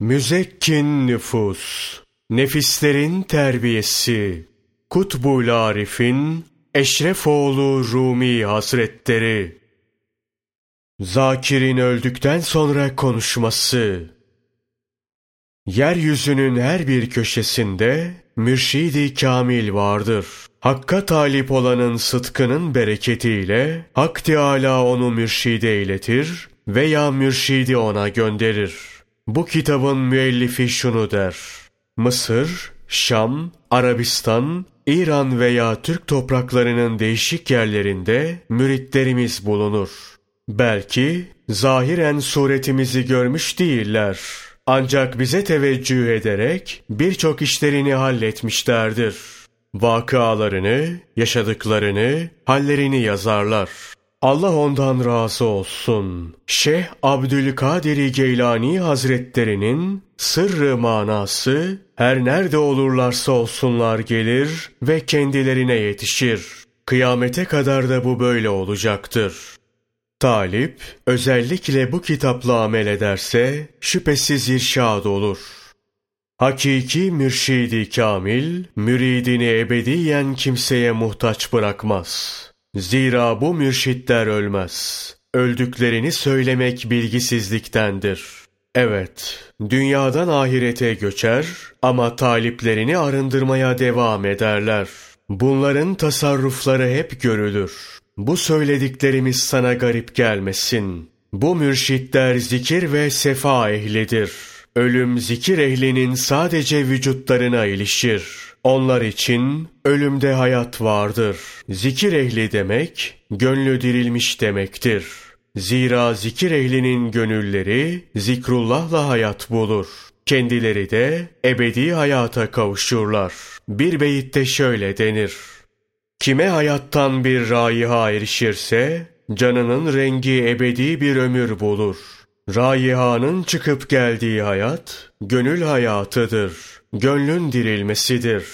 Müzekkin nüfus, nefislerin terbiyesi, Kutbul Arif'in Eşrefoğlu Rumi Hazretleri, Zakir'in öldükten sonra konuşması, Yeryüzünün her bir köşesinde mürşidi kamil vardır. Hakka talip olanın sıtkının bereketiyle Hak Teâlâ onu mürşide iletir veya mürşidi ona gönderir. Bu kitabın müellifi şunu der. Mısır, Şam, Arabistan, İran veya Türk topraklarının değişik yerlerinde müritlerimiz bulunur. Belki zahiren suretimizi görmüş değiller. Ancak bize teveccüh ederek birçok işlerini halletmişlerdir. Vakıalarını, yaşadıklarını, hallerini yazarlar. Allah ondan razı olsun. Şeyh Abdülkadir Geylani Hazretlerinin sırrı manası her nerede olurlarsa olsunlar gelir ve kendilerine yetişir. Kıyamete kadar da bu böyle olacaktır. Talip özellikle bu kitapla amel ederse şüphesiz irşad olur. Hakiki mürşidi kamil, müridini ebediyen kimseye muhtaç bırakmaz. Zira bu mürşitler ölmez. Öldüklerini söylemek bilgisizliktendir. Evet, dünyadan ahirete göçer ama taliplerini arındırmaya devam ederler. Bunların tasarrufları hep görülür. Bu söylediklerimiz sana garip gelmesin. Bu mürşitler zikir ve sefa ehlidir. Ölüm zikir ehlinin sadece vücutlarına ilişir. Onlar için ölümde hayat vardır. Zikir ehli demek, gönlü dirilmiş demektir. Zira zikir ehlinin gönülleri zikrullahla hayat bulur. Kendileri de ebedi hayata kavuşurlar. Bir beyitte şöyle denir. Kime hayattan bir raiha erişirse, canının rengi ebedi bir ömür bulur. Raihanın çıkıp geldiği hayat, gönül hayatıdır. Gönlün dirilmesidir.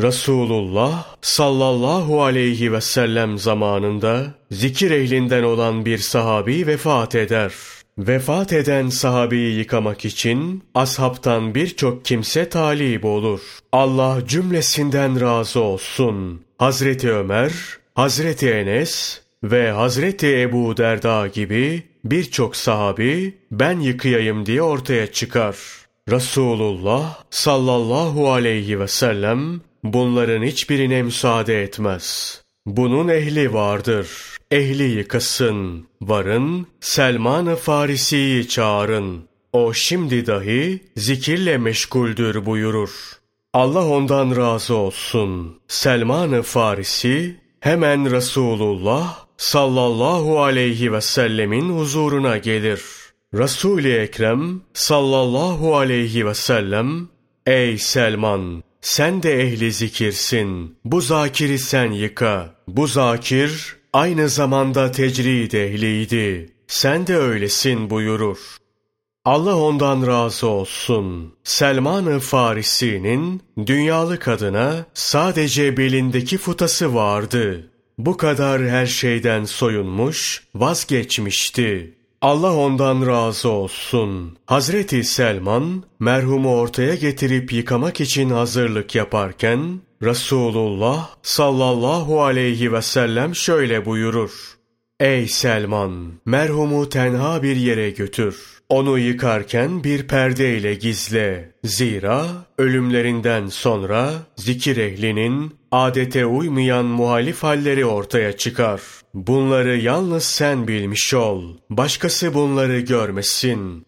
Resulullah sallallahu aleyhi ve sellem zamanında zikir ehlinden olan bir sahabi vefat eder. Vefat eden sahabeyi yıkamak için ashabtan birçok kimse talip olur. Allah cümlesinden razı olsun. Hazreti Ömer, Hazreti Enes ve Hazreti Ebu Derda gibi birçok sahabi ben yıkayayım diye ortaya çıkar. Resulullah sallallahu aleyhi ve sellem bunların hiçbirine müsaade etmez. Bunun ehli vardır. Ehli yıkasın. Varın Selman-ı Farisi'yi çağırın. O şimdi dahi zikirle meşguldür buyurur. Allah ondan razı olsun. Selman-ı Farisi hemen Resulullah sallallahu aleyhi ve sellemin huzuruna gelir. Resul-i Ekrem sallallahu aleyhi ve sellem Ey Selman! Sen de ehli zikirsin. Bu zakiri sen yıka. Bu zakir aynı zamanda tecrid ehliydi. Sen de öylesin buyurur. Allah ondan razı olsun. Selman-ı Farisi'nin dünyalı kadına sadece belindeki futası vardı. Bu kadar her şeyden soyunmuş, vazgeçmişti. Allah ondan razı olsun. Hazreti Selman merhumu ortaya getirip yıkamak için hazırlık yaparken Resulullah sallallahu aleyhi ve sellem şöyle buyurur. Ey Selman! Merhumu tenha bir yere götür. Onu yıkarken bir perde ile gizle. Zira ölümlerinden sonra zikir ehlinin adete uymayan muhalif halleri ortaya çıkar. Bunları yalnız sen bilmiş ol. Başkası bunları görmesin.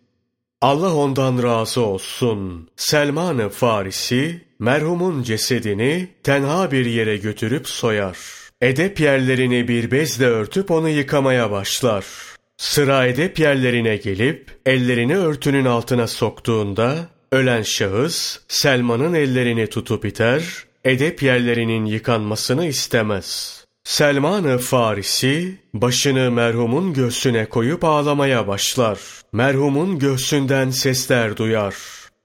Allah ondan razı olsun. Selman-ı Farisi merhumun cesedini tenha bir yere götürüp soyar. Edep yerlerini bir bezle örtüp onu yıkamaya başlar. Sıra edep yerlerine gelip ellerini örtünün altına soktuğunda ölen şahıs Selman'ın ellerini tutup iter, edep yerlerinin yıkanmasını istemez. Selman-ı Farisi başını merhumun göğsüne koyup ağlamaya başlar. Merhumun göğsünden sesler duyar.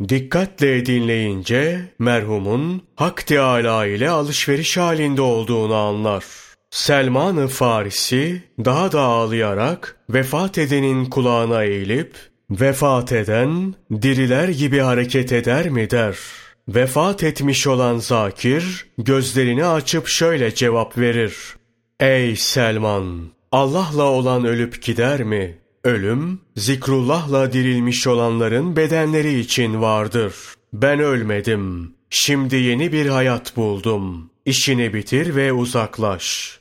Dikkatle dinleyince merhumun Hak Teâlâ ile alışveriş halinde olduğunu anlar. Selman-ı Farisi daha da ağlayarak vefat edenin kulağına eğilip Vefat eden, diriler gibi hareket eder mi der. Vefat etmiş olan zakir, gözlerini açıp şöyle cevap verir. Ey Selman! Allah'la olan ölüp gider mi? Ölüm, zikrullahla dirilmiş olanların bedenleri için vardır. Ben ölmedim. Şimdi yeni bir hayat buldum. İşini bitir ve uzaklaş.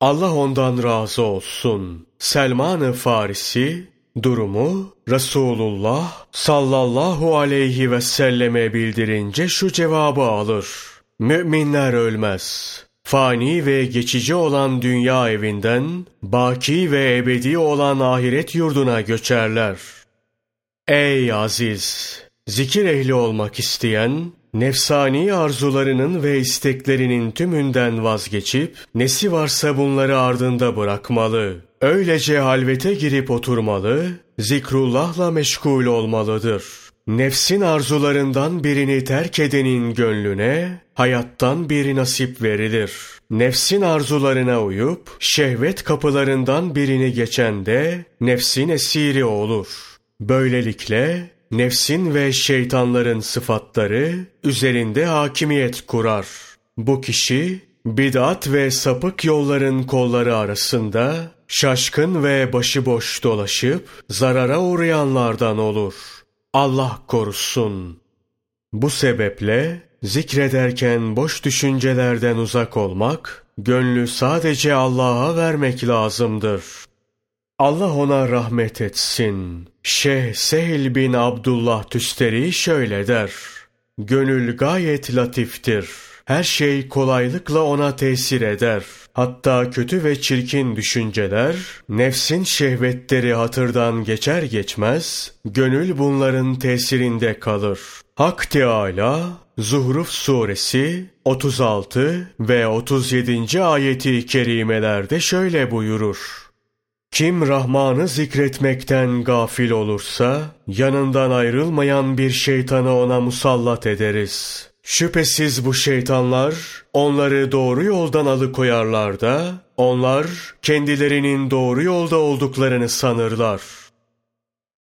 Allah ondan razı olsun. Selman-ı Farisi, durumu Resulullah sallallahu aleyhi ve selleme bildirince şu cevabı alır. Müminler ölmez. Fani ve geçici olan dünya evinden, baki ve ebedi olan ahiret yurduna göçerler. Ey aziz! Zikir ehli olmak isteyen, nefsani arzularının ve isteklerinin tümünden vazgeçip, nesi varsa bunları ardında bırakmalı. Öylece halvete girip oturmalı, zikrullahla meşgul olmalıdır. Nefsin arzularından birini terk edenin gönlüne, hayattan bir nasip verilir. Nefsin arzularına uyup, şehvet kapılarından birini geçen de, nefsin esiri olur. Böylelikle, nefsin ve şeytanların sıfatları üzerinde hakimiyet kurar. Bu kişi bid'at ve sapık yolların kolları arasında şaşkın ve başıboş dolaşıp zarara uğrayanlardan olur. Allah korusun. Bu sebeple zikrederken boş düşüncelerden uzak olmak, gönlü sadece Allah'a vermek lazımdır. Allah ona rahmet etsin. Şeyh Sehil bin Abdullah Tüsteri şöyle der. Gönül gayet latiftir. Her şey kolaylıkla ona tesir eder. Hatta kötü ve çirkin düşünceler, nefsin şehvetleri hatırdan geçer geçmez, gönül bunların tesirinde kalır. Hak Teâlâ, Zuhruf Suresi 36 ve 37. ayeti kerimelerde şöyle buyurur. Kim Rahman'ı zikretmekten gafil olursa, yanından ayrılmayan bir şeytanı ona musallat ederiz. Şüphesiz bu şeytanlar, onları doğru yoldan alıkoyarlar da, onlar kendilerinin doğru yolda olduklarını sanırlar.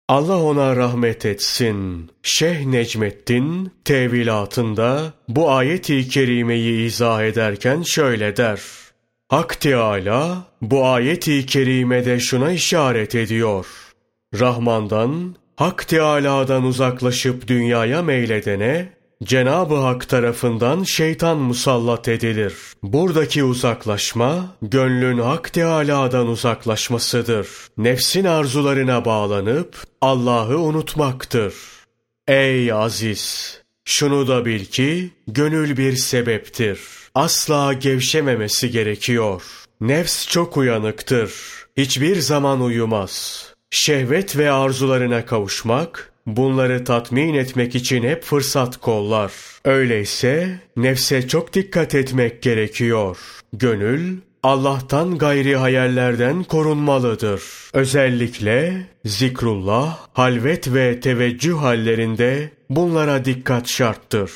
Allah ona rahmet etsin. Şeyh Necmettin tevilatında bu ayeti kerimeyi izah ederken şöyle der. Hak Teâlâ bu ayeti kerimede şuna işaret ediyor. Rahman'dan, Hak Teâlâ'dan uzaklaşıp dünyaya meyledene, Cenab-ı Hak tarafından şeytan musallat edilir. Buradaki uzaklaşma, gönlün Hak Teâlâ'dan uzaklaşmasıdır. Nefsin arzularına bağlanıp Allah'ı unutmaktır. Ey aziz! Şunu da bil ki, gönül bir sebeptir. Asla gevşememesi gerekiyor. Nefs çok uyanıktır. Hiçbir zaman uyumaz. Şehvet ve arzularına kavuşmak, bunları tatmin etmek için hep fırsat kollar. Öyleyse nefse çok dikkat etmek gerekiyor. Gönül Allah'tan gayri hayallerden korunmalıdır. Özellikle zikrullah, halvet ve teveccüh hallerinde bunlara dikkat şarttır.